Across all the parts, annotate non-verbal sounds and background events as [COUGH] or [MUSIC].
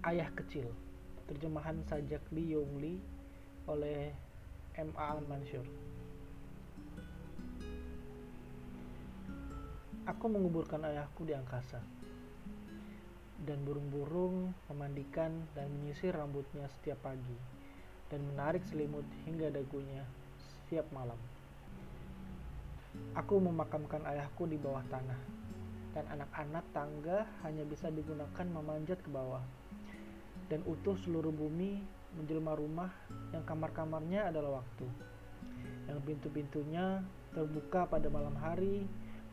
Ayah Kecil terjemahan sajak Li Yong Li oleh M. A. Mansur Aku menguburkan ayahku di angkasa dan burung-burung memandikan dan menyisir rambutnya setiap pagi dan menarik selimut hingga dagunya setiap malam. Aku memakamkan ayahku di bawah tanah dan anak-anak tangga hanya bisa digunakan memanjat ke bawah dan utuh seluruh bumi menjelma rumah yang kamar-kamarnya adalah waktu. Yang pintu-pintunya terbuka pada malam hari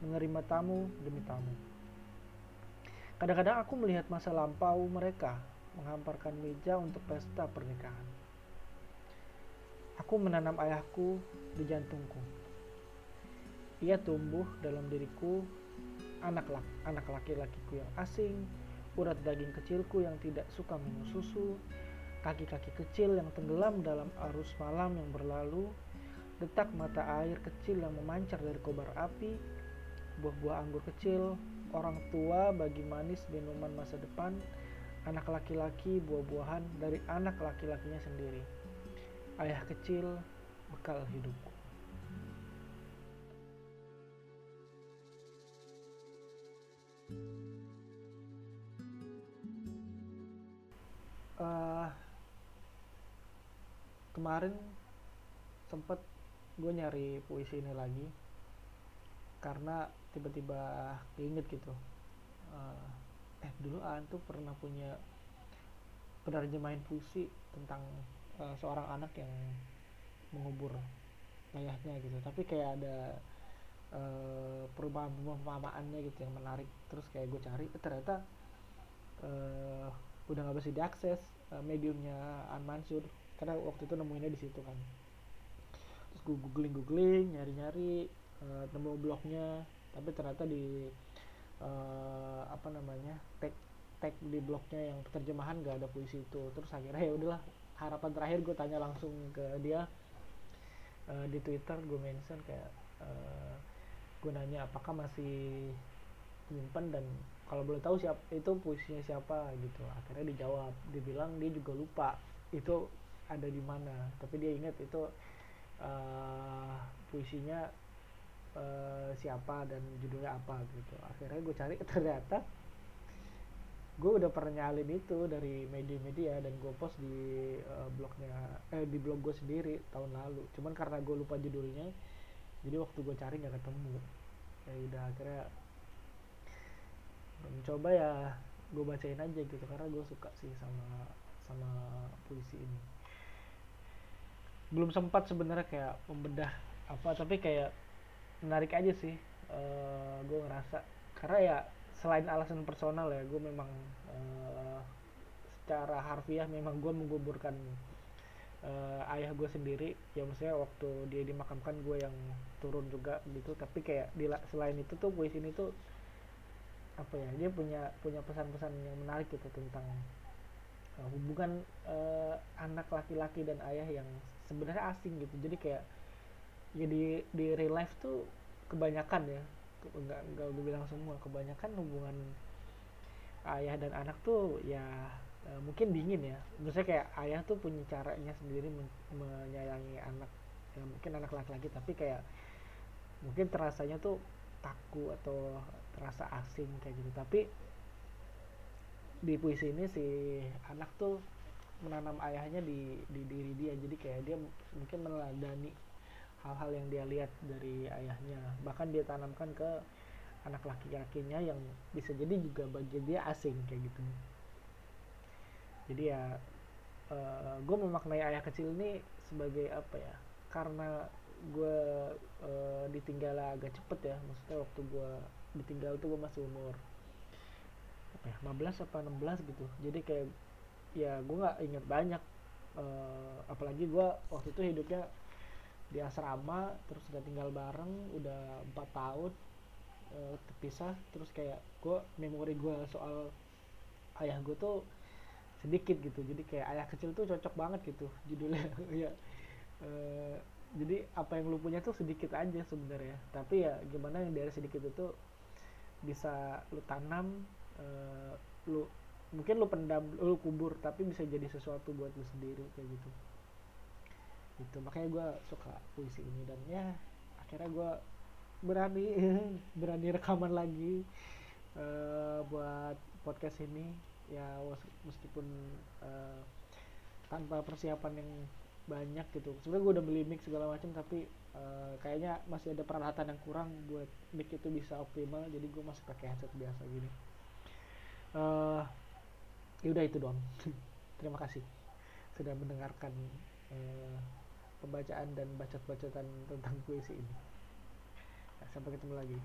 menerima tamu demi tamu. Kadang-kadang aku melihat masa lampau mereka menghamparkan meja untuk pesta pernikahan. Aku menanam ayahku di jantungku. Ia tumbuh dalam diriku anak laki anak laki-lakiku yang asing urat daging kecilku yang tidak suka minum susu, kaki-kaki kecil yang tenggelam dalam arus malam yang berlalu, detak mata air kecil yang memancar dari kobar api, buah-buah anggur kecil, orang tua bagi manis minuman masa depan, anak laki-laki buah-buahan dari anak laki-lakinya sendiri. Ayah kecil, bekal hidupku. Uh, kemarin sempet gue nyari puisi ini lagi karena tiba-tiba keinget gitu. Uh, eh dulu An tuh pernah punya penerjemahin puisi tentang uh, seorang anak yang mengubur ayahnya gitu. Tapi kayak ada uh, perubahan pemahamannya gitu yang menarik. Terus kayak gue cari ternyata uh, udah nggak bisa diakses uh, mediumnya An Mansur. Karena waktu itu nemuinnya di situ kan. Terus gue googling googling nyari nyari uh, nemu blognya. Tapi ternyata di uh, apa namanya tag tag di blognya yang terjemahan gak ada puisi itu. Terus akhirnya ya udahlah harapan terakhir gue tanya langsung ke dia uh, di twitter gue mention kayak uh, gue nanya apakah masih nyimpen dan kalau boleh tahu siapa itu puisinya siapa gitu. Akhirnya dijawab dibilang dia juga lupa itu ada di mana. Tapi dia ingat itu uh, puisinya uh, siapa dan judulnya apa gitu. Akhirnya gue cari [LAUGHS] ternyata gue udah pernah nyalin itu dari media-media dan gue post di uh, blognya eh di blog gue sendiri tahun lalu. Cuman karena gue lupa judulnya jadi waktu gue cari nggak ketemu. Ya udah akhirnya mencoba ya gue bacain aja gitu karena gue suka sih sama sama puisi ini. Belum sempat sebenarnya kayak membedah apa tapi kayak menarik aja sih uh, gue ngerasa. Karena ya selain alasan personal ya gue memang uh, secara harfiah memang gue menguburkan uh, ayah gue sendiri. Ya maksudnya waktu dia dimakamkan gue yang turun juga gitu. Tapi kayak di, selain itu tuh puisi ini tuh apa ya dia punya punya pesan-pesan yang menarik gitu tentang uh, hubungan uh, anak laki-laki dan ayah yang sebenarnya asing gitu. Jadi kayak ya di di real life tuh kebanyakan ya enggak enggak gue bilang semua kebanyakan hubungan ayah dan anak tuh ya uh, mungkin dingin ya. Maksudnya kayak ayah tuh punya caranya sendiri men menyayangi anak ya mungkin anak laki-laki tapi kayak mungkin terasanya tuh kaku atau terasa asing kayak gitu. Tapi di puisi ini si anak tuh menanam ayahnya di di diri dia. Jadi kayak dia mungkin meneladani hal-hal yang dia lihat dari ayahnya. Bahkan dia tanamkan ke anak laki-lakinya yang bisa jadi juga bagi dia asing kayak gitu. Jadi ya uh, gue memaknai ayah kecil ini sebagai apa ya? Karena gue uh, ditinggal agak cepet ya. Maksudnya waktu gue ditinggal tuh gue masih umur apa ya 15 apa 16 gitu. Jadi kayak ya gue nggak inget banyak uh, apalagi gue waktu itu hidupnya di asrama terus udah tinggal bareng udah empat tahun uh, terpisah. Terus kayak gue memori gue soal ayah gue tuh sedikit gitu. Jadi kayak ayah kecil tuh cocok banget gitu judulnya. [LAUGHS] Ya uh, jadi apa yang lu punya tuh sedikit aja sebenarnya. Tapi ya gimana yang dari sedikit itu bisa lu tanam uh, lu mungkin lu pendam lu kubur tapi bisa jadi sesuatu buat lu sendiri kayak gitu. Itu makanya gue suka puisi ini dan ya akhirnya gue berani [LAUGHS] berani rekaman lagi uh, buat podcast ini. Ya meskipun uh, tanpa persiapan yang banyak gitu. Sebenarnya gue udah beli mic segala macam tapi uh, kayaknya masih ada peralatan yang kurang buat mic itu bisa optimal jadi gue masih pakai headset biasa gini. Uh, ya udah itu dong [LAUGHS] terima kasih sudah mendengarkan uh, pembacaan dan bacot-bacotan tentang puisi ini. Nah, sampai ketemu lagi